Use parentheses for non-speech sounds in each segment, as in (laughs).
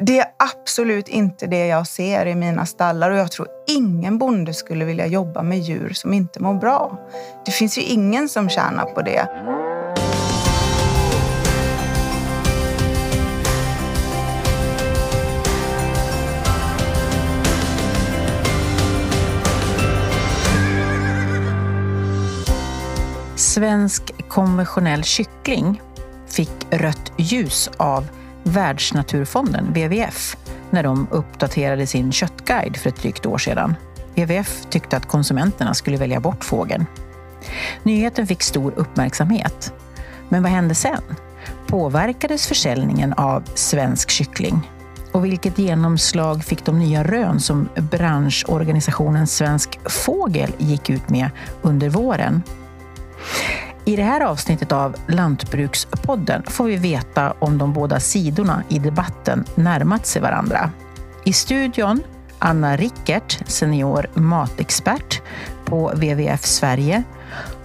det är absolut inte det jag ser i mina stallar och jag tror ingen bonde skulle vilja jobba med djur som inte mår bra. Det finns ju ingen som tjänar på det. Svensk konventionell kyckling fick rött ljus av Världsnaturfonden, WWF, när de uppdaterade sin köttguide för ett drygt år sedan. WWF tyckte att konsumenterna skulle välja bort fågeln. Nyheten fick stor uppmärksamhet. Men vad hände sen? Påverkades försäljningen av svensk kyckling? Och vilket genomslag fick de nya rön som branschorganisationen Svensk Fågel gick ut med under våren? I det här avsnittet av Lantbrukspodden får vi veta om de båda sidorna i debatten närmat sig varandra. I studion Anna Rickert, senior matexpert på WWF Sverige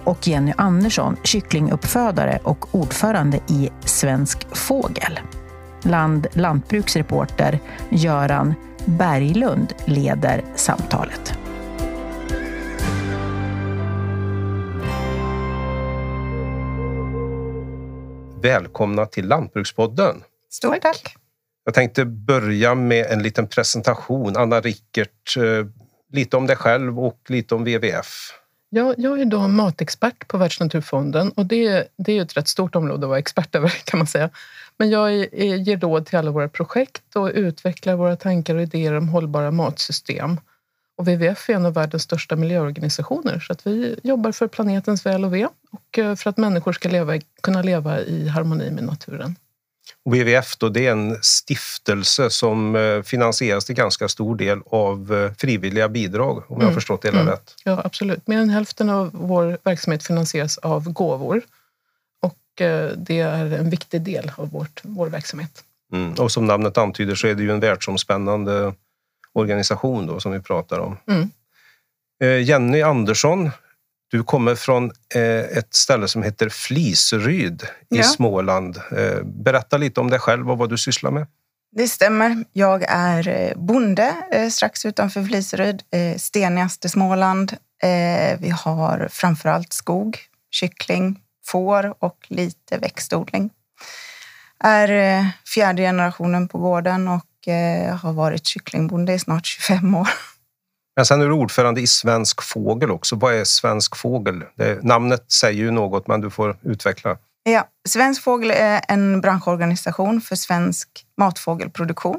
och Jenny Andersson, kycklinguppfödare och ordförande i Svensk Fågel. Land lantbruksreporter Göran Berglund leder samtalet. Välkomna till Lantbrukspodden. Stort tack. Jag tänkte börja med en liten presentation. Anna Rickert, eh, lite om dig själv och lite om WWF. Jag, jag är då matexpert på Världsnaturfonden och det, det är ett rätt stort område att vara expert över (laughs) kan man säga. Men jag är, är, ger råd till alla våra projekt och utvecklar våra tankar och idéer om hållbara matsystem. Och WWF är en av världens största miljöorganisationer så att vi jobbar för planetens väl och ve och eh, för att människor ska leva, kunna leva i harmoni med naturen. Och WWF då, det är en stiftelse som eh, finansieras till ganska stor del av eh, frivilliga bidrag, om jag har Mm. förstått det hela Mm. rätt. Ja, absolut. Mer än hälften av vår verksamhet finansieras av gåvor. Och det är en viktig del av vårt, vår verksamhet. Mm. Och som namnet antyder så är det ju en världsomspännande organisation då, som vi pratar om. Mm. Eh, Jenny Andersson, du kommer från eh, ett ställe som heter Fliseryd i Ja. Småland. Eh, Berätta lite om dig själv och vad du sysslar med. Det stämmer. Jag är bonde strax utanför Fliseryd, stenigaste Småland. Vi har framförallt skog, kyckling, får och lite växtodling. Är fjärde generationen på gården och har varit kycklingbonde i snart 25 år. Men sen är du ordförande i Svensk Fågel också. Vad är Svensk Fågel? Det, namnet säger ju något, men du får utveckla. Ja, Svensk Fågel är en branschorganisation för svensk matfågelproduktion.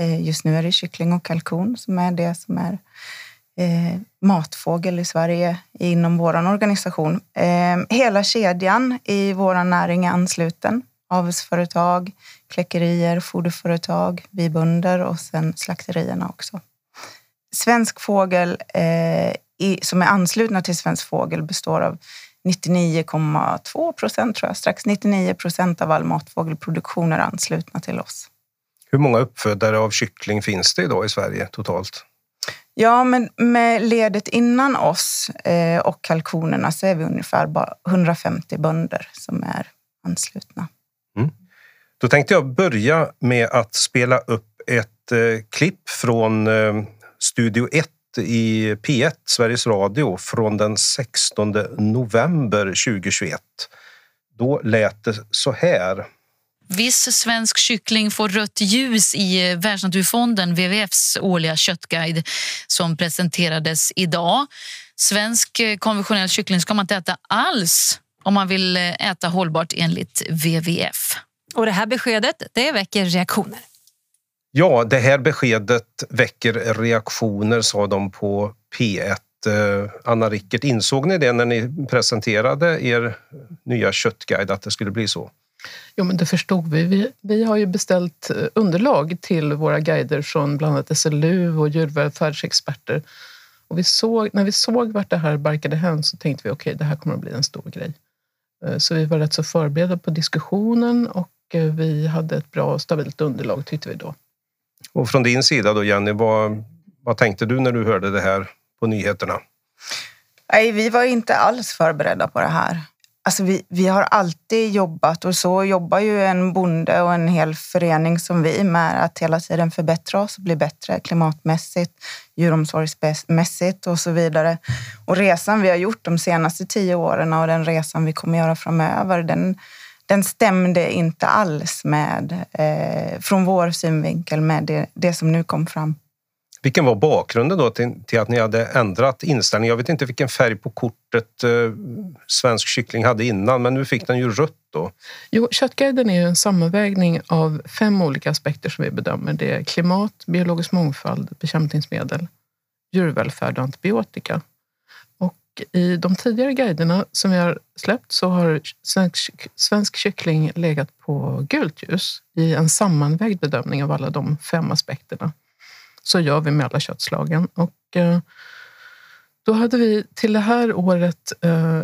Eh, Just nu är det kyckling och kalkon som är det som är eh, matfågel i Sverige inom vår organisation. Eh, hela kedjan i vår näring är ansluten. Avelsföretag, kläckerier, foderföretag, vi bönder och sen slakterierna också. Svensk fågel eh, i, som är anslutna till Svensk fågel består av 99,2 procent tror jag, strax 99 procent av all matfågelproduktion är anslutna till oss. Hur många uppfödare av kyckling finns det idag i Sverige totalt? Ja, men med ledet innan oss eh, och kalkonerna så är vi ungefär bara 150 bönder som är anslutna. Då tänkte jag börja med att spela upp ett eh, klipp från eh, Studio 1 i P1, Sveriges Radio, från den 16 november 2021. Då lät det så här. Viss svensk kyckling får rött ljus i eh, Världsnaturfonden, WWFs årliga köttguide som presenterades idag. Svensk eh, konventionell kyckling ska man inte äta alls om man vill eh, äta hållbart enligt WWF. Och det här beskedet det väcker reaktioner. Ja, det här beskedet väcker reaktioner, sa de på P1. Eh, Anna Rickert, insåg ni det när ni presenterade er nya köttguide att det skulle bli så? Jo, men det förstod vi. vi. Vi har ju beställt eh, underlag till våra guider från bland annat SLU och djurvälfärdsexperter. Och vi såg, när vi såg vart det här barkade hän så tänkte vi okej, okay, det här kommer att bli en stor grej. Eh, så vi var rätt så förberedda på diskussionen och vi hade ett bra och stabilt underlag tyckte vi då. Och från din sida då Jenny, vad, vad tänkte du när du hörde det här på nyheterna? Nej, vi var inte alls förberedda på det här. Alltså vi, vi har alltid jobbat och så jobbar ju en bonde och en hel förening som vi med att hela tiden förbättra oss och bli bättre klimatmässigt, djuromsorgsmässigt och så vidare. Och resan vi har gjort de senaste tio åren och den resan vi kommer göra framöver, den, den stämde inte alls med, eh, från vår synvinkel med det, det som nu kom fram. Vilken var bakgrunden då till, till, att ni hade ändrat inställning? Jag vet inte vilken färg på kortet eh, Svensk Kyckling hade innan, men nu fick den ju rött då. Jo, Köttguiden är ju en sammanvägning av fem olika aspekter som vi bedömer. Det är klimat, biologisk mångfald, bekämpningsmedel, djurvälfärd och antibiotika. Och i de tidigare guiderna som vi har släppt så har svensk, svensk kyckling legat på gult ljus i en sammanvägd bedömning av alla de fem aspekterna. Så gör vi med alla köttslagen. Och eh, då hade vi till det här året eh,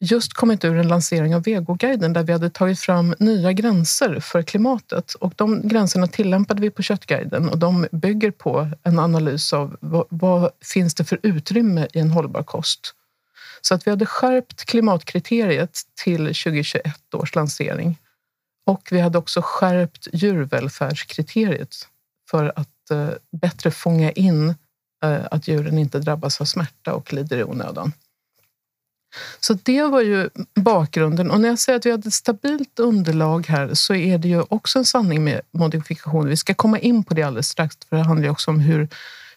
just kommit ur en lansering av Vegoguiden där vi hade tagit fram nya gränser för klimatet. Och de gränserna tillämpade vi på Köttguiden och de bygger på en analys av vad, vad finns det för utrymme i en hållbar kost. Så att vi hade skärpt klimatkriteriet till 2021 års lansering. Och vi hade också skärpt djurvälfärdskriteriet för att Eh, bättre fånga in eh, att djuren inte drabbas av smärta och lider i onödan. Så det var ju bakgrunden. Och när jag säger att vi hade ett stabilt underlag här så är det ju också en sanning med modifikation. Vi ska komma in på det alldeles strax, för det handlar ju också om hur,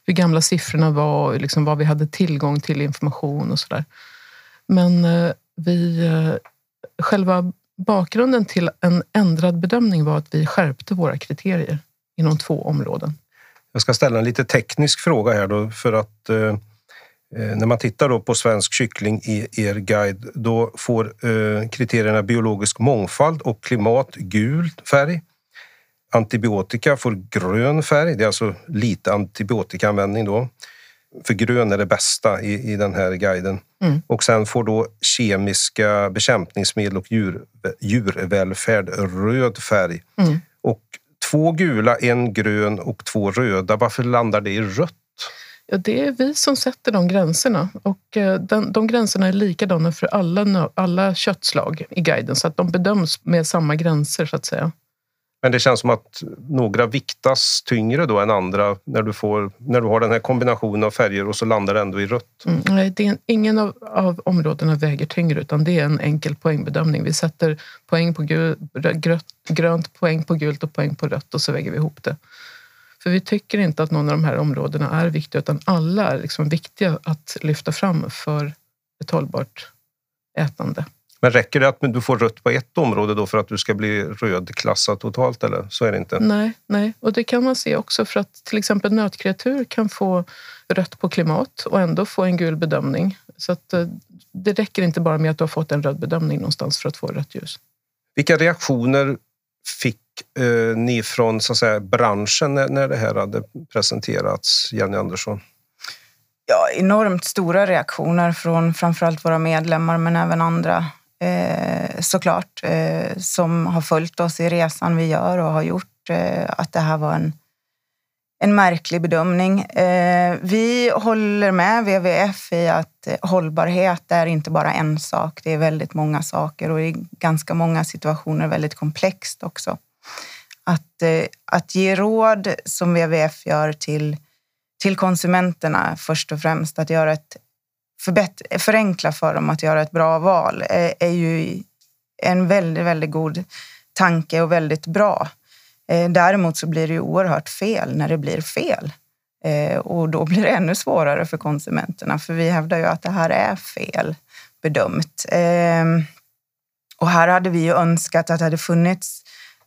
hur gamla siffrorna var och liksom vad vi hade tillgång till information och sådär. Men eh, vi, eh, själva bakgrunden till en ändrad bedömning var att vi skärpte våra kriterier inom två områden. Jag ska ställa en lite teknisk fråga här då för att eh, eh, när man tittar då på svensk kyckling i er guide, då får eh, kriterierna biologisk mångfald och klimat gul färg. Antibiotika får grön färg. Det är alltså lite antibiotikaanvändning då. För grön är det bästa i, i den här guiden. Mm. Och sen får då kemiska bekämpningsmedel och djur, djurvälfärd röd färg. Mm. Och två gula, en grön och två röda. Varför landar det i rött? Ja, det är vi som sätter de gränserna och eh, den, de gränserna är likadana för alla, alla köttslag i guiden så att de bedöms med samma gränser så att säga. Men det känns som att några viktas tyngre då än andra när du, får, när du har den här kombinationen av färger och så landar det ändå i rött. Mm, nej, det är, ingen av, av områdena väger tyngre utan det är en enkel poängbedömning. Vi sätter poäng på gul, grönt, grönt, poäng på gult och poäng på rött och så väger vi ihop det. För vi tycker inte att någon av de här områdena är viktiga utan alla är liksom viktiga att lyfta fram för ett hållbart ätande. Men räcker det att du får rött på ett område då för att du ska bli rödklassad totalt? Eller? Så är det inte. Nej, nej, och det kan man se också för att till exempel nötkreatur kan få rött på klimat och ändå få en gul bedömning. Så att eh, det räcker inte bara med att du har fått en röd bedömning någonstans för att få rött ljus. Vilka reaktioner fick eh, ni från så att säga, branschen när, när det här hade presenterats, Jenny Andersson? Ja, enormt stora reaktioner från framförallt våra medlemmar men även andra Eh, såklart, eh, som har följt oss i resan vi gör och har gjort eh, att det här var en, en märklig bedömning. Eh, vi håller med WWF i att eh, hållbarhet är inte bara en sak, det är väldigt många saker och i ganska många situationer väldigt komplext också. Att, eh, att ge råd som WWF gör till till konsumenterna först och främst. Att göra ett förenkla för dem att göra ett bra val är, är ju en väldigt, väldigt god tanke och väldigt bra. Eh, däremot så blir det ju oerhört fel när det blir fel. Eh, och då blir det ännu svårare för konsumenterna, för vi hävdar ju att det här är fel bedömt. Och här hade vi ju önskat att det hade funnits,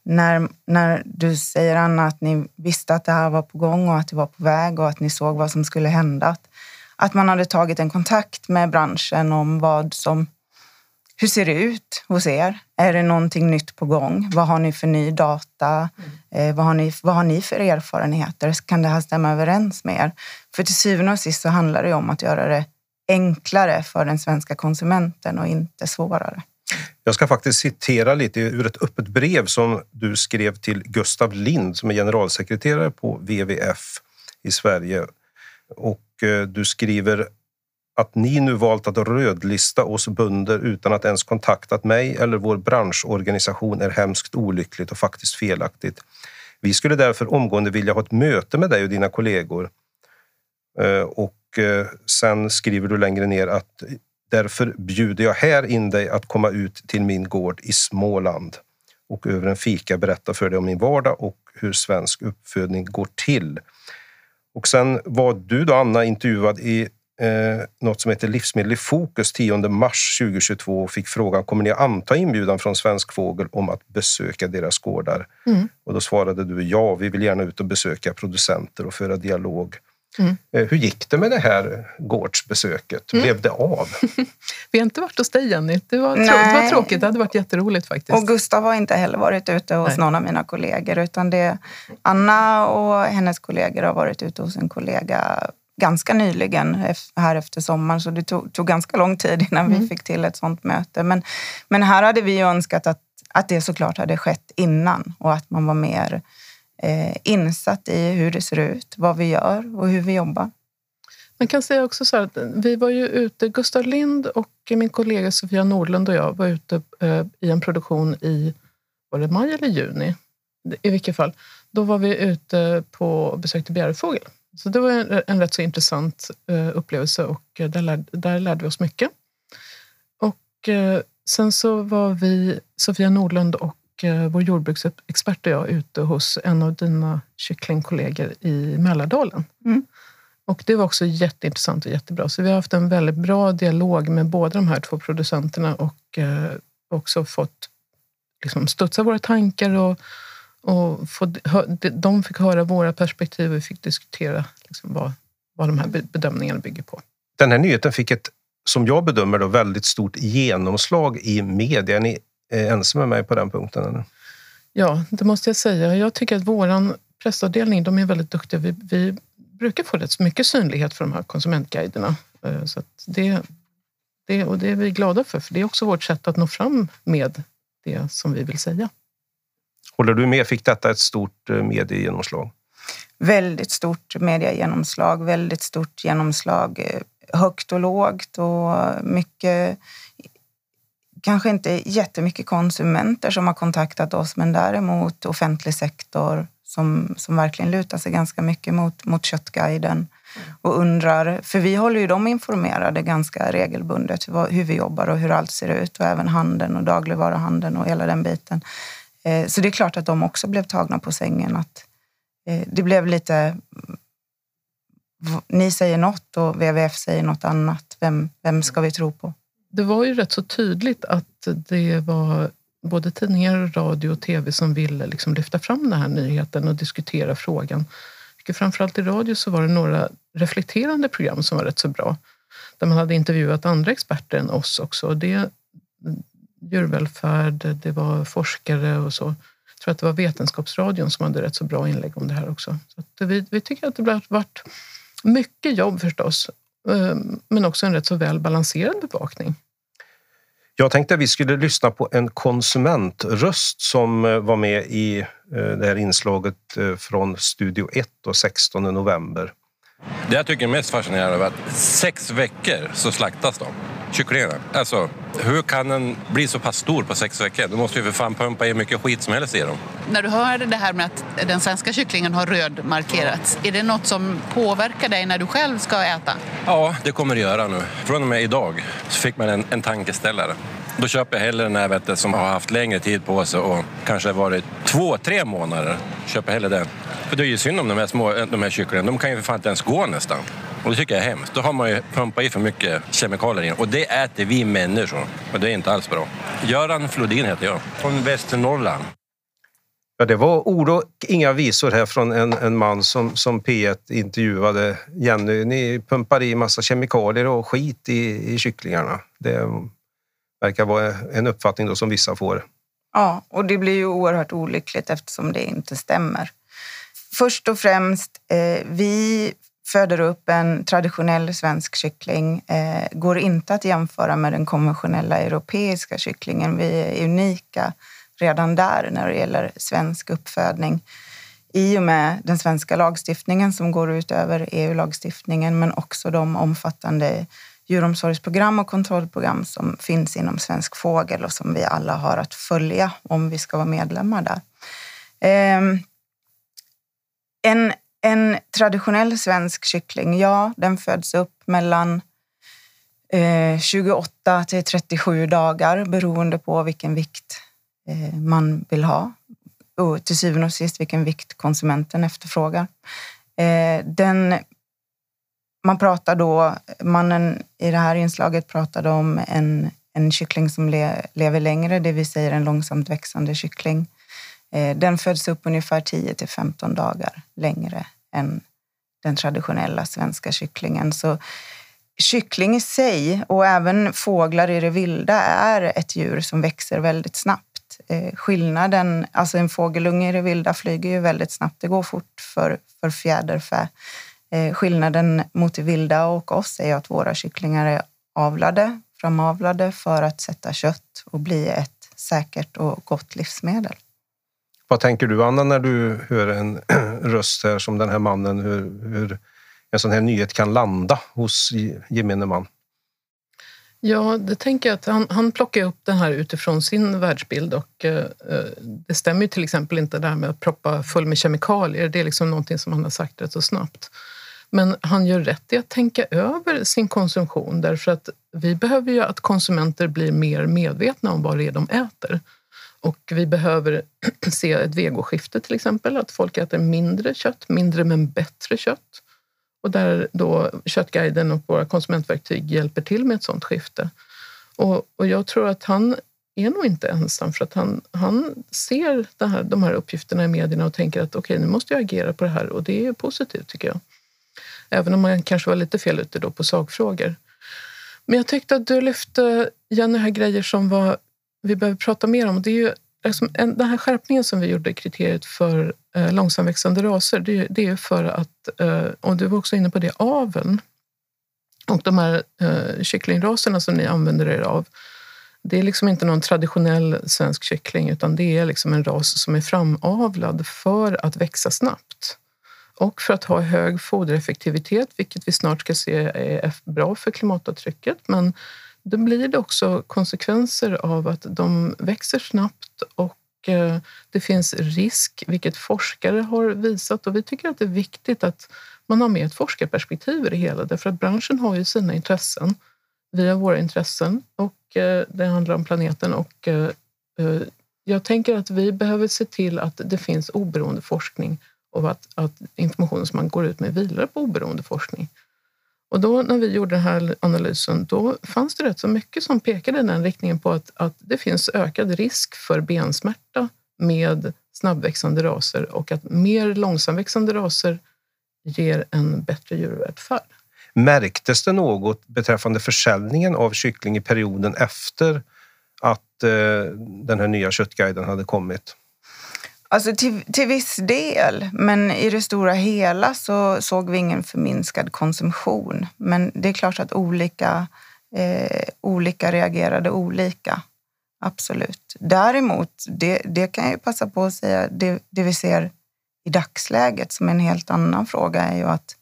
när, när du säger Anna, att ni visste att det här var på gång och att det var på väg och att ni såg vad som skulle hända. Att att man hade tagit en kontakt med branschen om vad som hur ser det ut hos er? Är det någonting nytt på gång? Vad har ni för ny data? Eh, vad, har ni, vad har ni för erfarenheter? Kan det här stämma överens med er? För till syvende och sist så handlar det om att göra det enklare för den svenska konsumenten och inte svårare. Jag ska faktiskt citera lite ur ett öppet brev som du skrev till Gustav Lind som är generalsekreterare på WWF i Sverige. Och Eh, du skriver att ni nu valt att rödlista oss bönder utan att ens kontaktat mig eller vår branschorganisation är hemskt olyckligt och faktiskt felaktigt. Vi skulle därför omgående vilja ha ett möte med dig och dina kollegor. Eh, och eh, sen skriver du längre ner att därför bjuder jag här in dig att komma ut till min gård i Småland och över en fika berätta för dig om min vardag och hur svensk uppfödning går till. Och sen var du då, Anna, intervjuad i eh, något som heter Livsmedel i fokus 10 mars 2022 och fick frågan kommer ni anta inbjudan från Svensk Fågel om att besöka deras gårdar? Mm. Och då svarade du ja, vi vill gärna ut och besöka producenter och föra dialog. Mm. Eh, hur gick det med det här gårdsbesöket? Mm. Blev det av? (laughs) vi har inte varit hos dig Jenny. Det var, det var tråkigt. Det hade varit jätteroligt faktiskt. Och Gustav har inte heller varit ute hos Nej. någon av mina kollegor utan det Anna och hennes kollegor har varit ute hos en kollega ganska nyligen här efter sommaren så det tog, tog ganska lång tid innan mm. vi fick till ett sånt möte. Men, men här hade vi önskat att, att det såklart hade skett innan och att man var mer eh, insatt i hur det ser ut, vad vi gör och hur vi jobbar. Man kan säga också så här att vi var ju ute, Gustav Lind och min kollega Sofia Nordlund och jag var ute eh, i en produktion i, var det maj eller juni? I vilket fall. Då var vi ute på och besökte Bjärefågel. så det var en, en rätt så intressant eh, upplevelse och eh, där, lär, där lärde vi oss mycket. Och eh, sen så var vi, Sofia Nordlund och vår jordbruksexpert och jag ute hos en av dina kycklingkollegor i Mälardalen. Mm. Och det var också jätteintressant och jättebra. Så vi har haft en väldigt bra dialog med båda de här två producenterna och också fått liksom, studsa våra tankar och och få, de fick höra våra perspektiv och vi fick diskutera liksom vad, vad de här bedömningarna bygger på. Den här nyheten fick ett, som jag bedömer det, väldigt stort genomslag i media. Är ni ensamma med mig på den punkten? Eller? Ja, det måste jag säga. Jag tycker att vår pressavdelning de är väldigt duktiga. Vi, vi brukar få rätt så mycket synlighet för de här konsumentguiderna. Eh, så det, det, och det är vi glada för, för det är också vårt sätt att nå fram med det som vi vill säga. Håller du med? Fick detta ett stort eh, mediegenomslag? Väldigt stort mediegenomslag, väldigt stort genomslag. Eh, högt och lågt och mycket kanske inte jättemycket konsumenter som har kontaktat oss, men däremot offentlig sektor som, som verkligen lutar sig ganska mycket mot, mot Köttguiden och undrar, för vi håller ju dem informerade ganska regelbundet hur vi jobbar och hur allt ser ut och även handeln och dagligvaruhandeln och hela den biten. Eh, så det är klart att de också blev tagna på sängen. Att eh, det blev lite... Ni säger något och WWF säger något annat. Vem, vem ska vi tro på? Det var ju rätt så tydligt att det var både tidningar, radio och tv som ville liksom lyfta fram den här nyheten och diskutera frågan. Framförallt i radio så var det några reflekterande program som var rätt så bra. Där man hade intervjuat andra experter än oss också. Det, mm, djurvälfärd, det var forskare och så. Jag tror att det var Vetenskapsradion som hade rätt så bra inlägg om det här också. Så vi, vi tycker att det har varit mycket jobb förstås, men också en rätt så väl balanserad bevakning. Jag tänkte att vi skulle lyssna på en konsumentröst som eh, var med i eh, det här inslaget eh, från Studio 1 och 16 november. Det jag tycker är mest fascinerande är att sex veckor så slaktas de kycklingarna. Alltså, hur kan den bli så pass stor på sex veckor? Du måste ju för fan pumpa i mycket skit som helst i dem. När du hör det här med att den svenska kycklingen har röd markerats, är det något som påverkar dig när du själv ska äta? Ja, det kommer det göra nu. Från och med idag så fick man en, en tankeställare. Då köper jag hellre den här vet, som har haft längre tid på sig och kanske varit två, tre månader. Köper hellre den. För det är ju synd om de här, små, de här kycklingarna. De kan ju för fan inte ens gå nästan. Och det tycker jag är hemskt. Då har man ju pumpat i för mycket kemikalier in. Och det äter vi människor. Och det är inte alls bra. Göran Flodin heter jag, från Västernorrland. Ja, det var ord och inga visor här från en, en man som, som P1 intervjuade. Jenny, ni pumpar i massa kemikalier och skit i, i kycklingarna. Det, verkar vara en uppfattning då som vissa får. Ja, och det blir ju oerhört olyckligt eftersom det inte stämmer. Först och främst, eh, vi föder upp en traditionell svensk kyckling. Eh, går inte att jämföra med den konventionella europeiska kycklingen. Vi är unika redan där när det gäller svensk uppfödning i och med den svenska lagstiftningen som går utöver EU-lagstiftningen men också de omfattande djuromsorgsprogram och kontrollprogram som finns inom Svensk Fågel och som vi alla har att följa om vi ska vara medlemmar där. Eh, en, en traditionell svensk kyckling, ja, den föds upp mellan eh, 28 till 37 dagar beroende på vilken vikt eh, man vill ha och till syvende och sist vilken vikt konsumenten efterfrågar. Eh, den, man pratar då, mannen i det här inslaget pratade om en, en kyckling som le, lever längre, det vill säga en långsamt växande kyckling. Eh, den föds upp ungefär 10 till 15 dagar längre än den traditionella svenska kycklingen. Så kyckling i sig och även fåglar i det vilda är ett djur som växer väldigt snabbt. Eh, skillnaden, alltså en fågelunge i det vilda flyger ju väldigt snabbt. Det går fort för, för fjäderfä. Eh, skillnaden mot det vilda och oss är att våra kycklingar är avlade, framavlade för att sätta kött och bli ett säkert och gott livsmedel. Vad tänker du Anna när du hör en (clears throat) röst här som den här mannen, hur, hur en sån här nyhet kan landa hos gemene man? Ja, det tänker jag att han, han plockar upp det här utifrån sin världsbild och eh, eh, det stämmer ju till exempel inte det här med att proppa full med kemikalier. Det är liksom någonting som han har sagt rätt så snabbt. Men han gör rätt i att tänka över sin konsumtion därför att vi behöver ju att konsumenter blir mer medvetna om vad det är de äter. Och vi behöver (clears throat) se ett vegoskifte till exempel, att folk äter mindre kött, mindre men bättre kött och där då Köttguiden och våra konsumentverktyg hjälper till med ett sådant skifte. Och, och jag tror att han är nog inte ensam för att han, han ser det här, de här uppgifterna i medierna och tänker att okej, okay, nu måste jag agera på det här och det är positivt tycker jag. Även om man kanske var lite fel ute då på sakfrågor. Men jag tyckte att du lyfte, Jenny, här grejer som var, vi behöver prata mer om. Det är ju liksom en, den här skärpningen som vi gjorde i kriteriet för eh, långsamväxande raser, det, det är för att, eh, och du var också inne på det, aveln och de här eh, kycklingraserna som ni använder er av, det är liksom inte någon traditionell svensk kyckling utan det är liksom en ras som är framavlad för att växa snabbt och för att ha hög fodereffektivitet, vilket vi snart ska se är bra för klimatavtrycket. Men då blir det också konsekvenser av att de växer snabbt och eh, det finns risk, vilket forskare har visat. Och vi tycker att det är viktigt att man har med ett forskarperspektiv i det hela, därför att branschen har ju sina intressen. Vi har våra intressen och eh, det handlar om planeten. Och eh, jag tänker att vi behöver se till att det finns oberoende forskning och att, att informationen som man går ut med vilar på oberoende forskning. Och då när vi gjorde den här analysen, då fanns det rätt så mycket som pekade i den riktningen på att, att det finns ökad risk för bensmärta med snabbväxande raser och att mer långsamväxande raser ger en bättre djurvälfärd. Märktes det något beträffande försäljningen av kyckling i perioden efter att eh, den här nya köttguiden hade kommit? Alltså till, till viss del, men i det stora hela så såg vi ingen förminskad konsumtion. Men det är klart att olika, eh, olika reagerade olika. Absolut. Däremot, det, det kan jag ju passa på att säga, det, det vi ser i dagsläget som är en helt annan fråga är ju att,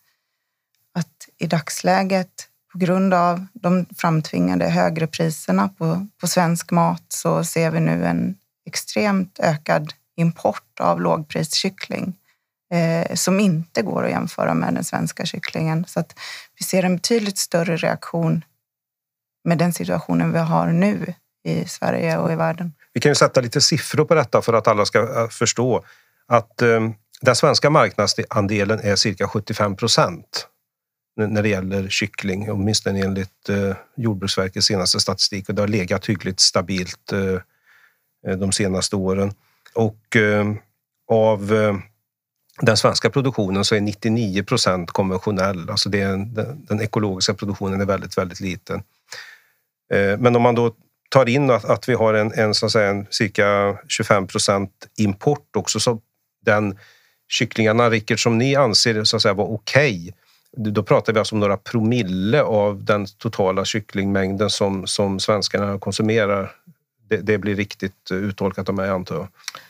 att i dagsläget på grund av de framtvingade högre priserna på, på svensk mat så ser vi nu en extremt ökad import av lågpriskyckling eh, som inte går att jämföra med den svenska kycklingen. Så att vi ser en betydligt större reaktion med den situationen vi har nu i Sverige och i världen. Vi kan ju sätta lite siffror på detta för att alla ska eh, förstå att eh, den svenska marknadsandelen är cirka 75 procent när det gäller kyckling, åtminstone enligt eh, Jordbruksverkets senaste statistik och det har legat hyggligt stabilt eh, eh de senaste åren. Och eh, av eh, den svenska produktionen så är 99 procent konventionell. Alltså det är, den, den ekologiska produktionen är väldigt, väldigt liten. Eh, men om man då tar in att, att vi har en, en, så att säga, en cirka 25 procent import också. Så den kycklingarna, Rickard, som ni anser så att säga, var okej, okay, då pratar vi alltså om några promille av den totala kycklingmängden som, som svenskarna konsumerar. Det, det blir riktigt uttolkat av mig, antar jag.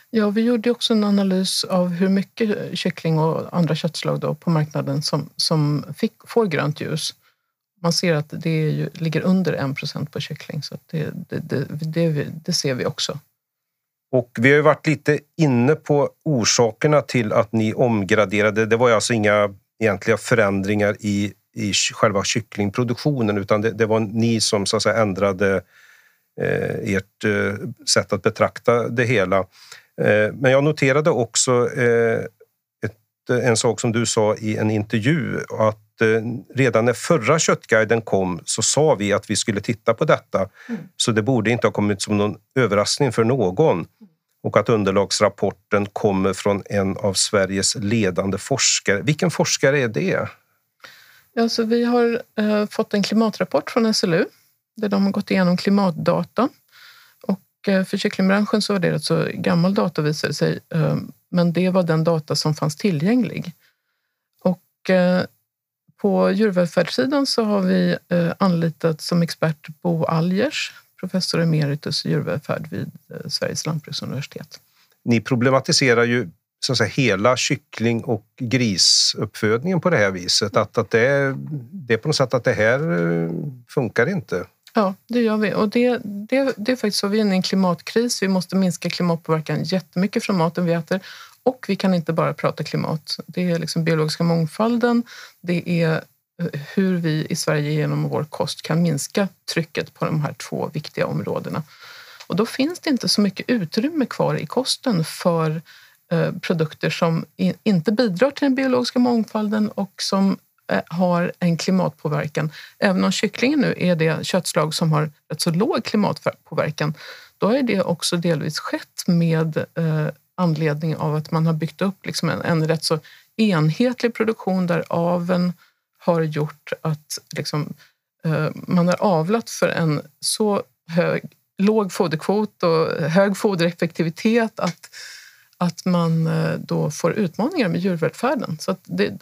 Ja, vi gjorde också en analys av hur mycket kyckling och andra köttslag då på marknaden som, som fick, får grönt ljus. Man ser att det ju, ligger under 1 procent på kyckling, så det, det, det, det, ser vi också. Och vi har ju varit lite inne på orsakerna till att ni omgraderade. Det var ju alltså inga egentliga förändringar i, i själva kycklingproduktionen utan det, det var ni som så att säga, ändrade eh, ert eh, sätt att betrakta det hela. Eh, men jag noterade också eh, ett, en sak som du sa i en intervju att redan när förra köttguiden kom så sa vi att vi skulle titta på detta. Mm. Så det borde inte ha kommit som någon överraskning för någon. Och att underlagsrapporten kommer från en av Sveriges ledande forskare. Vilken forskare är det? Ja, så vi har eh, fått en klimatrapport från SLU där de har gått igenom klimatdata. Och eh, för kycklingbranschen så var det rätt så gammal data visade sig, eh, men det var den data som fanns tillgänglig. Och eh, på djurvälfärdssidan så har vi anlitat som expert Bo Algers, professor emeritus i djurvälfärd vid Sveriges lantbruksuniversitet. Ni problematiserar ju så att säga, hela kyckling och grisuppfödningen på det här viset. Att, att det, är, det är på något sätt att det här funkar inte. Ja, det gör vi. Och det, det, det är faktiskt så. Vi är inne i en klimatkris. Vi måste minska klimatpåverkan jättemycket från maten vi äter och vi kan inte bara prata klimat. Det är liksom biologiska mångfalden, det är eh, hur vi i Sverige genom vår kost kan minska trycket på de här två viktiga områdena. Och då finns det inte så mycket utrymme kvar i kosten för eh, produkter som inte bidrar till den biologiska mångfalden och som Eh, har en klimatpåverkan. Även om kycklingen nu är det köttslag som har rätt så låg klimatpåverkan, då är det också delvis skett med eh, anledning av att man har byggt upp liksom en, en rätt så enhetlig produktion där aven har gjort att liksom, eh, man har avlat för en så hög, låg foderkvot och hög fodereffektivitet att, att man eh, då får utmaningar med djurvälfärden. Så att det,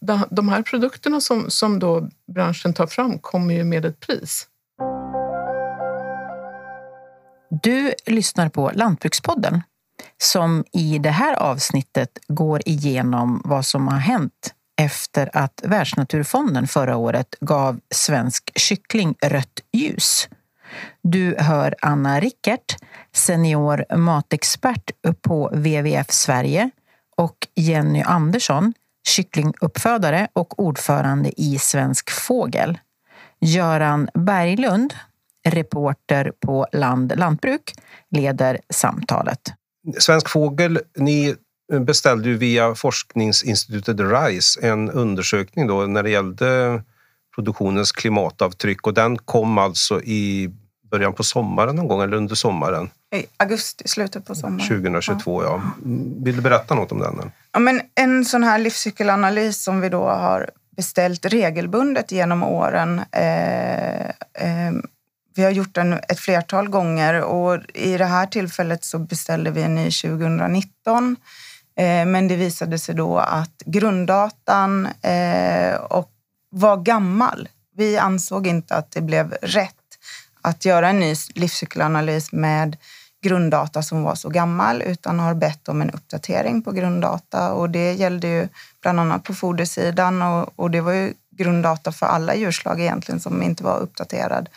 de, de här produkterna som, som då branschen tar fram kommer ju med ett pris. Du lyssnar på Lantbrukspodden som i det här avsnittet går igenom vad som har hänt efter att Världsnaturfonden förra året gav svensk kyckling rött ljus. Du hör Anna Rickert, senior matexpert på WWF Sverige och Jenny Andersson, kycklinguppfödare och ordförande i Svensk Fågel. Göran Berglund, reporter på Land Lantbruk, leder samtalet. Svensk Fågel, ni beställde ju via forskningsinstitutet RISE en undersökning då när det gällde produktionens klimatavtryck och den kom alltså i början på sommaren någon gång eller under sommaren. I augusti, slutet på sommaren. 2022, ja. ja. Vill du berätta något om den? Ja, men en sån här livscykelanalys som vi då har beställt regelbundet genom åren eh, eh, vi har gjort den ett flertal gånger och i det här tillfället så beställde vi en ny 2019. Eh, men det visade sig då att grunddatan eh, och var gammal. Vi ansåg inte att det blev rätt att göra en ny livscykelanalys med grunddata som var så gammal utan har bett om en uppdatering på grunddata och det gällde ju bland annat på fodersidan och, och det var ju grunddata för alla djurslag egentligen som inte var uppdaterad.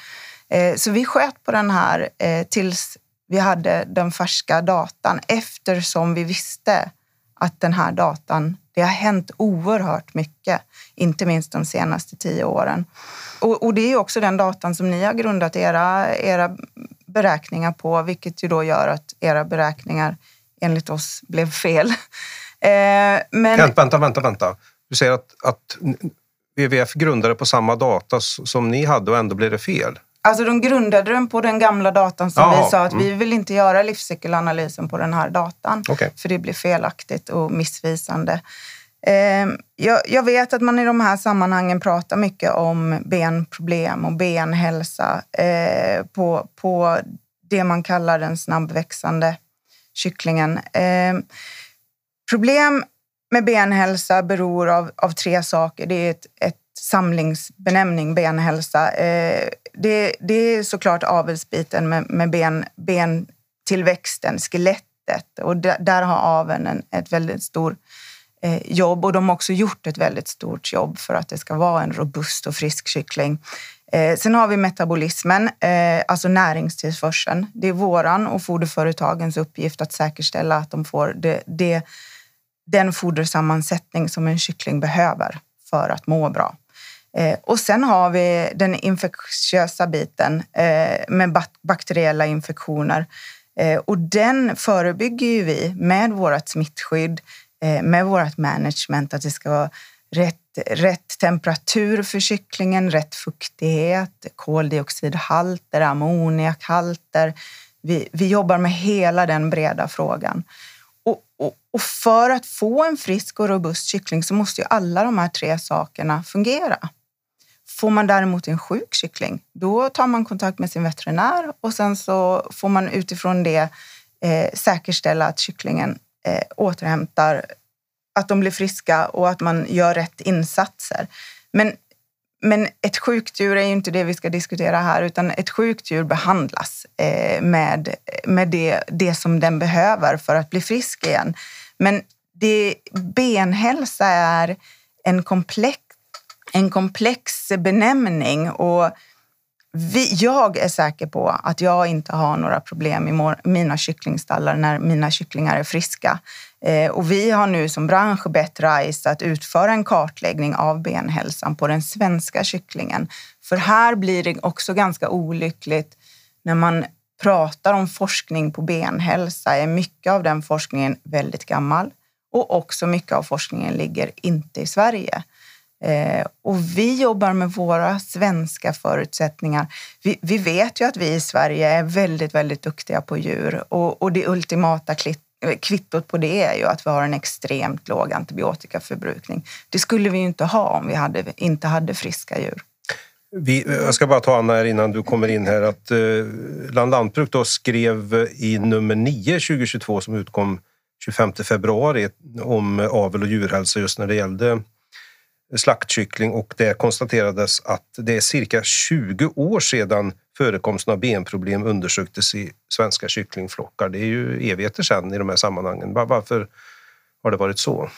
Eh, så vi sköt på den här eh, tills vi hade den färska datan eftersom vi visste att den här datan, det har hänt oerhört mycket, inte minst de senaste tio åren. Och, och det är också den datan som ni har grundat era, era beräkningar på, vilket ju då gör att era beräkningar enligt oss blev fel. (laughs) Eh, men... Vänta, vänta, vänta. Du säger att, att WWF grundade på samma data som ni hade och ändå blev det fel? Alltså de grundade den på den gamla datan som Aha, vi sa att mm. vi vill inte göra livscykelanalysen på den här datan. Okay. För det blir felaktigt och missvisande. Eh, jag, jag, vet att man i de här sammanhangen pratar mycket om benproblem och benhälsa eh, på, på det man kallar den snabbväxande kycklingen. Eh, problem med benhälsa beror av, av tre saker. Det är ett, ett samlingsbenämning, benhälsa. Eh, det, det, är såklart avelsbiten med, med ben, bentillväxten, skelettet. Och där, där har aveln en, ett väldigt stort eh, jobb och de har också gjort ett väldigt stort jobb för att det ska vara en robust och frisk kyckling. Eh, sen har vi metabolismen, alltså näringstillförseln. Det är våran och foderföretagens uppgift att säkerställa att de får det, det, den fodersammansättning som en kyckling behöver för att må bra. Eh, och sen har vi den infektiösa biten eh, med bakteriella infektioner. Eh, och den förebygger vi med vårt smittskydd, eh, med vårt management, att det ska vara rätt, rätt temperatur för kycklingen, rätt fuktighet, koldioxidhalter, ammoniakhalter. Vi, vi jobbar med hela den breda frågan. Och, och, och, för att få en frisk och robust kyckling så måste ju alla de här tre sakerna fungera. Får man däremot en sjuk kyckling, då tar man kontakt med sin veterinär och sen så får man utifrån det eh, säkerställa att kycklingen eh, återhämtar att de blir friska och att man gör rätt insatser. Men, men ett sjukt djur är ju inte det vi ska diskutera här, utan ett sjukt djur behandlas eh, med, med det, det som den behöver för att bli frisk igen. Men det, benhälsa är en komplex, en komplex benämning och vi, jag är säker på att jag inte har några problem i mina kycklingstallar när mina kycklingar är friska. Eh, och vi har nu som bransch bett RISE att utföra en kartläggning av benhälsan på den svenska kycklingen. För här blir det också ganska olyckligt när man pratar om forskning på benhälsa. Är mycket av den forskningen väldigt gammal och också mycket av forskningen ligger inte i Sverige. Eh, och vi jobbar med våra svenska förutsättningar. Vi, vi, vet ju att vi i Sverige är väldigt, väldigt duktiga på djur och, och det ultimata eh, kvittot på det är ju att vi har en extremt låg antibiotikaförbrukning. Det skulle vi ju inte ha om vi hade, inte hade friska djur. Vi, jag ska bara ta Anna här innan du kommer in här att eh, Land Lantbruk då skrev i nummer 9 2022 som utkom 25 februari om avel och djurhälsa just när det gällde slaktkyckling och det konstaterades att det är cirka 20 år sedan förekomsten av benproblem undersöktes i svenska kycklingflockar. Det är ju evigheter sedan i de här sammanhangen. Varför har det varit så?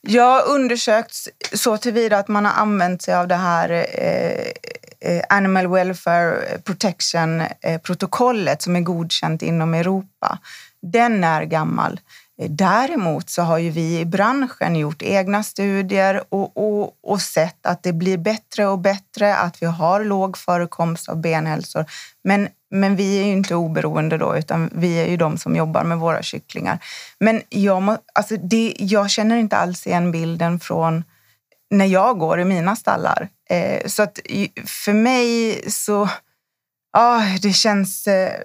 Ja, undersökts så tillvida att man har använt sig av det här eh, eh Animal Welfare Protection-protokollet eh, som är godkänt inom Europa. Den är gammal. Eh, däremot så har ju vi i branschen gjort egna studier och, och, och, sett att det blir bättre och bättre, att vi har låg förekomst av benhälsor. Men, men vi är ju inte oberoende då, utan vi är ju de som jobbar med våra kycklingar. Men jag, må, alltså det, jag känner inte alls igen bilden från när jag går i mina stallar. Eh, så att för mig så, ja, det känns eh,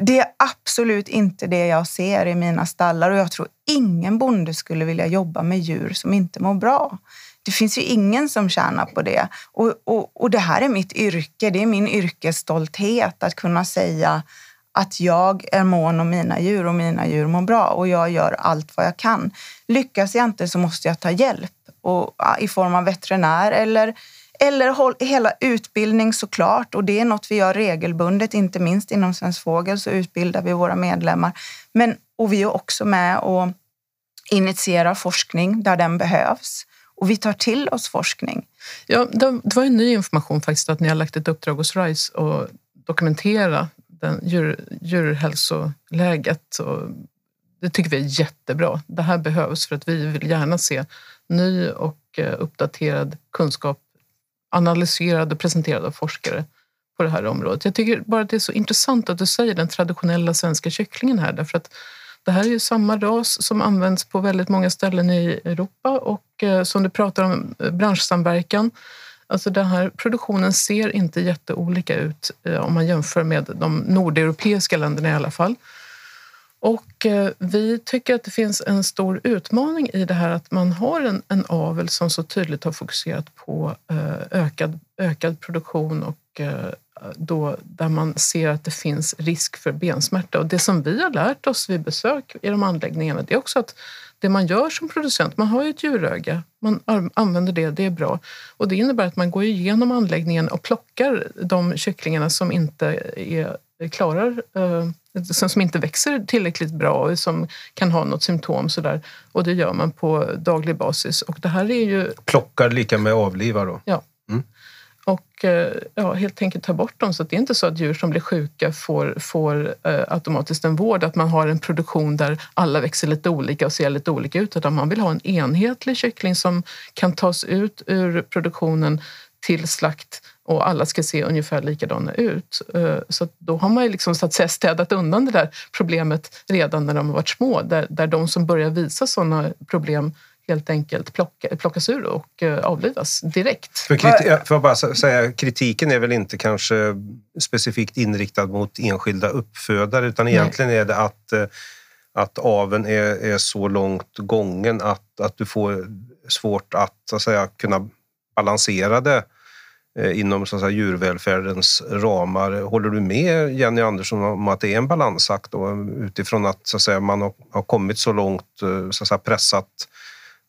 det är absolut inte det jag ser i mina stallar och jag tror ingen bonde skulle vilja jobba med djur som inte mår bra. Det finns ju ingen som tjänar på det. Och, och, och det här är mitt yrke, det är min yrkesstolthet att kunna säga att jag är mån om mina djur och mina djur mår bra och jag gör allt vad jag kan. Lyckas jag inte så måste jag ta hjälp och, i form av veterinär eller eller hela utbildning såklart och det är något vi gör regelbundet, inte minst inom Svensk Fågel så utbildar vi våra medlemmar. Men, och vi är också med och initierar forskning där den behövs och vi tar till oss forskning. Ja, det var ju ny information faktiskt att ni har lagt ett uppdrag hos RISE och dokumentera den djur, djurhälsoläget. Och det tycker vi är jättebra. Det här behövs för att vi vill gärna se ny och eh, uppdaterad kunskap analyserad och presenterad av forskare på det här området. Jag tycker bara att det är så intressant att du säger den traditionella svenska kycklingen här därför att det här är ju samma ras som används på väldigt många ställen i Europa och eh, som du pratar om eh, branschsamverkan. Alltså den här produktionen ser inte jätteolika ut eh, om man jämför med de nordeuropeiska länderna i alla fall. Och eh, vi tycker att det finns en stor utmaning i det här att man har en, en avel som så tydligt har fokuserat på eh, ökad, ökad produktion och eh, då, där man ser att det finns risk för bensmärta. Och det som vi har lärt oss vid besök i de anläggningarna det är också att det man gör som producent, man har ju ett djuröga, man använder det, det är bra. Och det innebär att man går igenom anläggningen och plockar de kycklingarna som inte är, klarar som inte växer tillräckligt bra och som kan ha något symptom. Sådär. Och det gör man på daglig basis. Och det här är ju... Plockar lika med avliva då? Ja. Och eh, ja, helt enkelt ta bort dem. Så det är inte så att djur som blir sjuka får, får eh, automatiskt en vård. Att man har en produktion där alla växer lite olika och ser lite olika ut. Utan man vill ha en enhetlig kyckling som kan tas ut ur produktionen till slakt och alla ska se ungefär likadana ut. Eh, så då har man ju liksom så att säga städat undan det där problemet redan när de har varit små. Där, där de som börjar visa sådana problem helt enkelt plocka, plockas ur och eh, avlivas direkt. För, kriti- för bara säga, kritiken är väl inte kanske specifikt inriktad mot enskilda uppfödare utan Nej. egentligen är det att, eh, att aven är, är så långt gången att, att du får svårt att, så att säga, kunna balansera det Eh, inom så att säga, djurvälfärdens ramar. Håller du med Jenny Andersson om att det är en balansakt då, utifrån att, så att säga, man har, kommit så långt, så att säga, pressat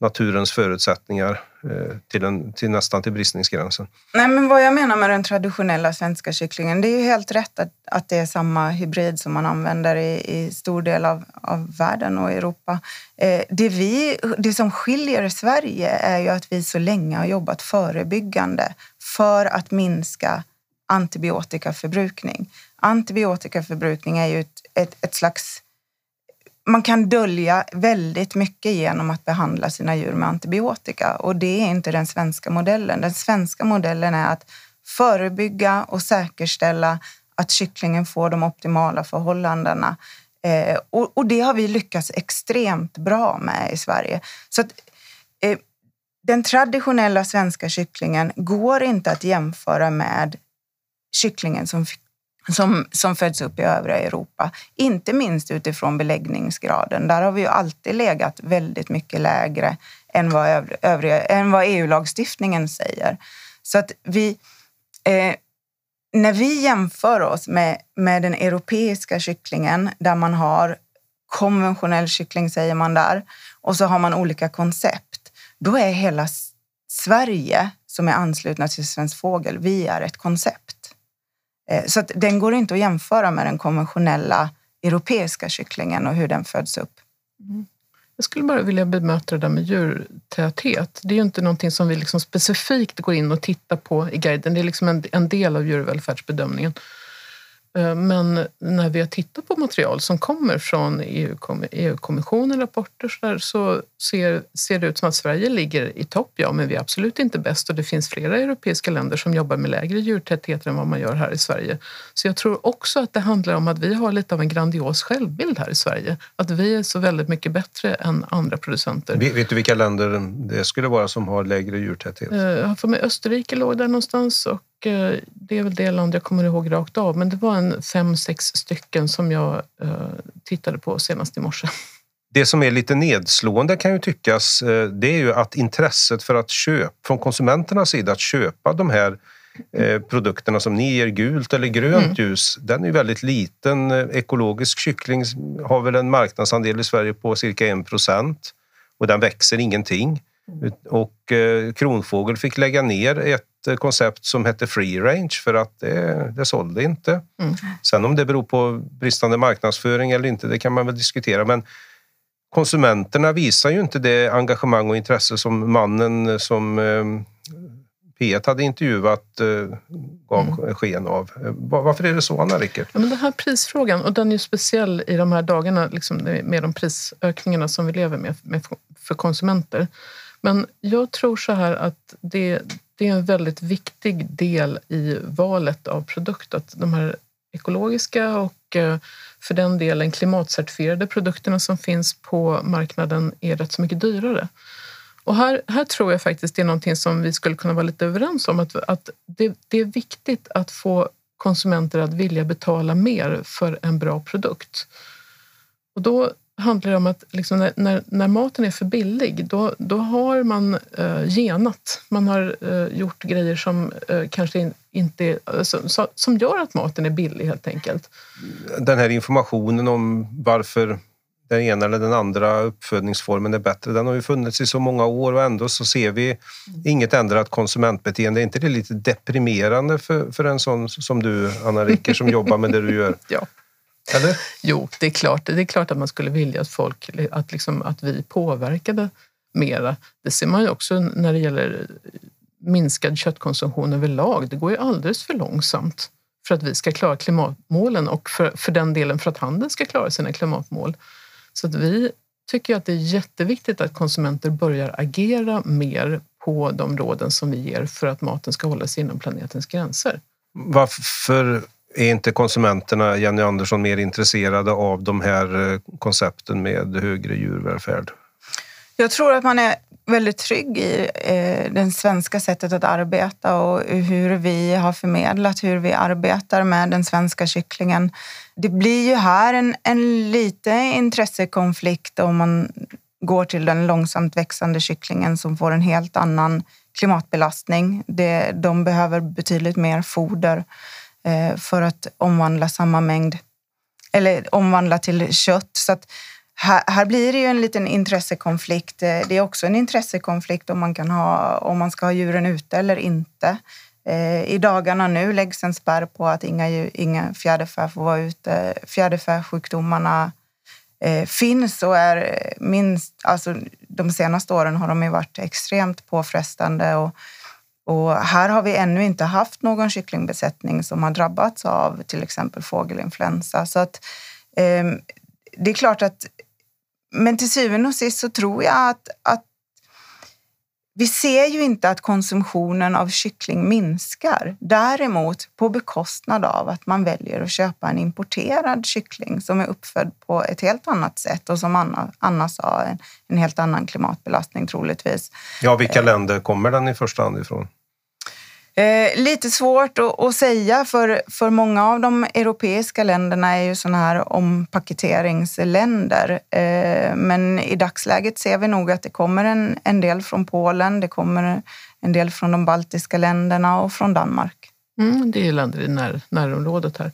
naturens förutsättningar eh, till, en, till nästan till bristningsgränsen. Nej, men vad jag menar med den traditionella svenska kycklingen, det är ju helt rätt att, att det är samma hybrid som man använder i, i stor del av, av världen och Europa. Eh, det, vi, det som skiljer Sverige är ju att vi så länge har jobbat förebyggande för att minska antibiotikaförbrukning. Antibiotikaförbrukning är ju ett, ett, ett slags man kan dölja väldigt mycket genom att behandla sina djur med antibiotika och det är inte den svenska modellen. Den svenska modellen är att förebygga och säkerställa att kycklingen får de optimala förhållandena. Eh, och, och, det har vi lyckats extremt bra med i Sverige. Så att, eh, den traditionella svenska kycklingen går inte att jämföra med kycklingen som som, som föds upp i övriga Europa. Inte minst utifrån beläggningsgraden. Där har vi ju alltid legat väldigt mycket lägre än vad, övriga, än vad EU-lagstiftningen säger. Så att vi... Eh, när vi jämför oss med, med den europeiska kycklingen där man har konventionell kyckling, säger man där, och så har man olika koncept. Då är hela Sverige som är anslutna till Svensk Fågel, vi är ett koncept. Eh, så att den går inte att jämföra med den konventionella europeiska kycklingen och hur den föds upp. Mm. Jag skulle bara vilja bemöta det där med djurtäthet. Det är ju inte någonting som vi liksom specifikt går in och tittar på i guiden. Det är liksom en, en del av djurvälfärdsbedömningen. Eh, men när vi har tittat på material som kommer från EU-kommissionen, rapporter så, där, så ser, ser det ut som att Sverige ligger i topp. Ja, men vi är absolut inte bäst och det finns flera europeiska länder som jobbar med lägre djurtäthet än vad man gör här i Sverige. Så jag tror också att det handlar om att vi har lite av en grandios självbild här i Sverige. Att vi är så väldigt mycket bättre än andra producenter. Vet du vilka länder det skulle vara som har lägre djurtäthet? Eh, jag har för mig Österrike låg där någonstans och Eh, det är väl det land jag kommer ihåg rakt av, men det var en fem, sex stycken som jag eh, tittade på senast i morse. Det som är lite nedslående kan ju tyckas, eh, det är ju att intresset för att köpa, från konsumenternas sida, att köpa de här produkterna som ni ger gult eller grönt mm. ljus, den är ju väldigt liten. Ekologisk kyckling har väl en marknadsandel i Sverige på cirka en procent och den växer ingenting. Och Kronfågel fick lägga ner ett koncept som hette Free Range för att det, det sålde inte. Mm. Sen om det beror på bristande marknadsföring eller inte, det kan man väl diskutera. Men konsumenterna visar ju inte det engagemang och intresse som mannen som eh, P1 hade intervjuat eh, gav mm. sken av. Varför är det så, Anna Rickert? Ja, men den här prisfrågan, och den är ju speciell i de här dagarna liksom, med de prisökningarna som vi lever med, med för konsumenter. Men jag tror så här att det, det är en väldigt viktig del i valet av produkt. Att de här ekologiska och eh, för den delen klimatcertifierade produkterna som finns på marknaden är rätt så mycket dyrare. Och här, här tror jag faktiskt det är någonting som vi skulle kunna vara lite överens om. Att, att det, det är viktigt att få konsumenter att vilja betala mer för en bra produkt. Och då handlar det om att liksom när, när, när, maten är för billig, då, då har man eh, genat. Man har eh, gjort grejer som eh, kanske in, inte som, som gör att maten är billig helt enkelt. Den här informationen om varför den ena eller den andra uppfödningsformen är bättre. Den har ju funnits i så många år och ändå så ser vi mm. inget ändrat konsumentbeteende. Är inte det lite deprimerande för, för en sån som du, Anna Ricker, som jobbar med det du gör? (laughs) Ja. Eller? Jo, det är klart. Det är klart att man skulle vilja att folk, att, liksom, att vi påverkade mera. Det ser man ju också när det gäller minskad köttkonsumtion överlag. Det går ju alldeles för långsamt för att vi ska klara klimatmålen och för, för den delen för att handeln ska klara sina klimatmål. Så att vi tycker att det är jätteviktigt att konsumenter börjar agera mer på de råden som vi ger för att maten ska hålla sig inom planetens gränser. Varför är inte konsumenterna, Jenny Andersson, mer intresserade av de här eh, koncepten med högre djurvälfärd? Jag tror att man är väldigt trygg i eh, det svenska sättet att arbeta och hur vi har förmedlat hur vi arbetar med den svenska kycklingen. Det blir ju här en, en liten intressekonflikt om man går till den långsamt växande kycklingen som får en helt annan klimatbelastning. Det, de behöver betydligt mer foder Eh, för att omvandla samma mängd eller omvandla till kött. Så att här, här, blir det ju en liten intressekonflikt. Eh, det är också en intressekonflikt om man, kan ha, om man ska ha djuren ute eller inte. Eh, I dagarna nu läggs en spärr på att inga, inga fjäderfä får vara ute. Fjäderfäsjukdomarna finns och är minst... Alltså, de senaste åren har de ju varit extremt påfrestande. Och, och här har vi ännu inte haft någon kycklingbesättning som har drabbats av till exempel fågelinfluensa. Så att, eh, det är klart att men till syvende och sist så tror jag att, att vi ser ju inte att konsumtionen av kyckling minskar. Däremot på bekostnad av att man väljer att köpa en importerad kyckling som är uppfödd på ett helt annat sätt och som Anna, Anna sa, en, en helt annan klimatbelastning troligtvis. Ja, vilka länder kommer den i första hand ifrån? Eh, lite svårt att, att, säga för, för många av de europeiska länderna är ju sådana här ompaketeringsländer. Eh, men i dagsläget ser vi nog att det kommer en, en del från Polen, det kommer en del från de baltiska länderna och från Danmark. Mm, det är länder i när, närområdet här.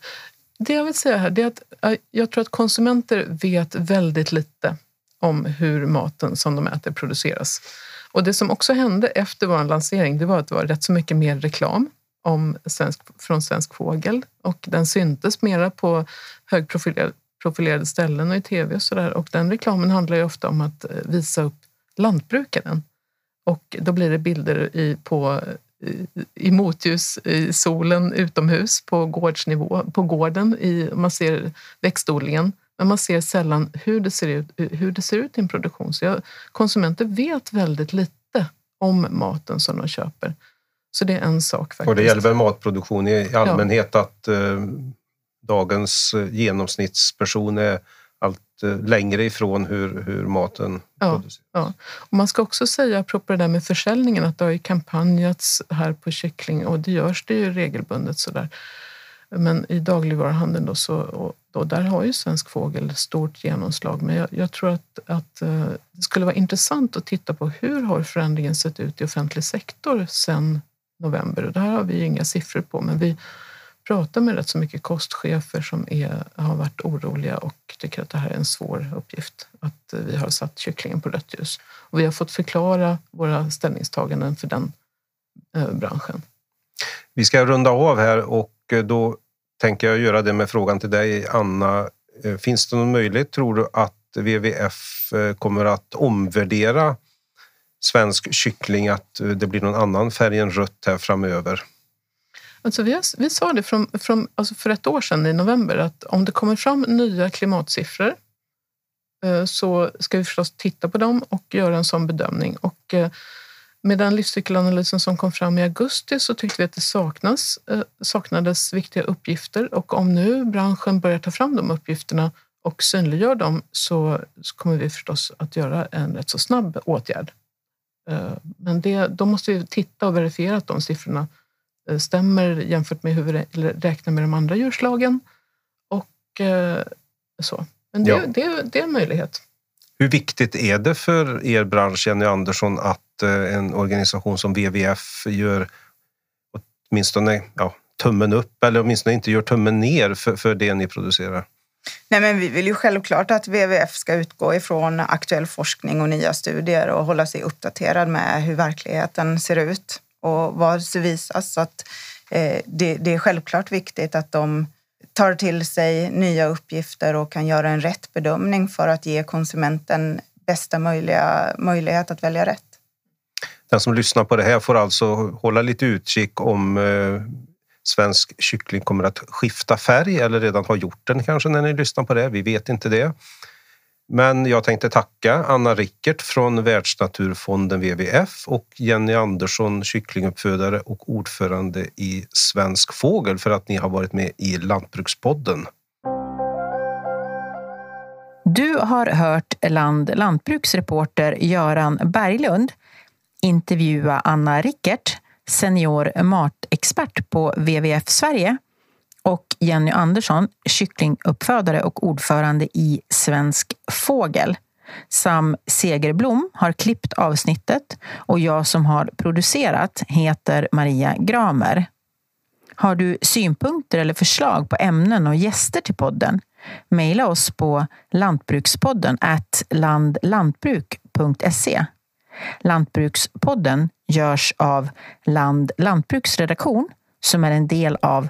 Det jag vill säga här är att eh, jag tror att konsumenter vet väldigt lite om hur maten som de äter produceras. Och det som också hände efter vår lansering, det var att det var rätt så mycket mer reklam om svensk, från Svensk Fågel och den syntes mera på högprofilerade ställen och i tv och sådär. Och den reklamen handlar ju ofta om att eh, visa upp lantbrukaren. Och då blir det bilder i, på, eh, i motljus i solen utomhus på gårdsnivå, på gården. I, man ser växtodlingen men man ser sällan hur det ser ut, hur det ser ut i en produktion. Så jag, konsumenter vet väldigt lite om maten som de köper. Så det är en sak. faktiskt. Och det gäller väl matproduktion i allmänhet ja. att eh, dagens eh, genomsnittsperson är allt eh, längre ifrån hur, hur maten ja, produceras. Ja. Och man ska också säga, apropå det där med försäljningen, att det har ju kampanjats här på kyckling och det görs det ju regelbundet sådär. Men i dagligvaruhandeln då, så, och, då, där har ju Svensk Fågel stort genomslag. Men jag, jag tror att, att eh, det skulle vara intressant att titta på hur har förändringen sett ut i offentlig sektor sedan november? Och det här har vi inga siffror på, men vi pratar med rätt så mycket kostchefer som är, har varit oroliga och tycker att det här är en svår uppgift. Att vi har satt kycklingen på rött ljus. Och vi har fått förklara våra ställningstaganden för den eh, branschen. Vi ska runda av här och eh, då tänker jag göra det med frågan till dig, Anna. Eh, finns det någon möjlighet, tror du, att WWF eh, kommer att omvärdera svensk kyckling, att eh, det blir någon annan färg än rött här framöver? Alltså vi, har, vi sa det från, från, alltså för ett år sedan i november att om det kommer fram nya klimatsiffror så ska vi förstås titta på dem och göra en sån bedömning. Och med den livscykelanalysen som kom fram i augusti så tyckte vi att det saknas, eh, saknades viktiga uppgifter och om nu branschen börjar ta fram de uppgifterna och synliggör dem så, kommer vi förstås att göra en rätt så snabb åtgärd. Eh, men det, då måste vi titta och verifiera att de siffrorna eh, stämmer jämfört med hur vi räknar med de andra djurslagen och så. Men det, Ja. det, det är en möjlighet. Hur viktigt är det för er bransch, Jenny Andersson, att eh, en organisation som WWF gör åtminstone ja, tummen upp eller åtminstone inte gör tummen ner för, för det ni producerar? Nej, men vi vill ju självklart att WWF ska utgå ifrån aktuell forskning och nya studier och hålla sig uppdaterad med hur verkligheten ser ut och vad som visas. Så att, eh, det, det är självklart viktigt att de tar till sig nya uppgifter och kan göra en rätt bedömning för att ge konsumenten bästa möjliga möjlighet att välja rätt. Den som lyssnar på det här får alltså hålla lite utkik om eh, svensk kyckling kommer att skifta färg eller redan har gjort den kanske när ni lyssnar på det. Vi vet inte det. Men jag tänkte tacka Anna Rickert från Världsnaturfonden WWF och Jenny Andersson, kycklinguppfödare och ordförande i Svensk Fågel för att ni har varit med i Lantbrukspodden. Du har hört Land Lantbruksreporter Göran Berglund intervjua Anna Rickert, senior matexpert på WWF Sverige och Jenny Andersson, kycklinguppfödare och ordförande i Svensk Fågel. Sam Segerblom har klippt avsnittet och jag som har producerat heter Maria Gramer. Har du synpunkter eller förslag på ämnen och gäster till podden? Maila oss på lantbrukspodden at landlantbruk.se. Lantbrukspodden görs av Land Lantbruksredaktion som är en del av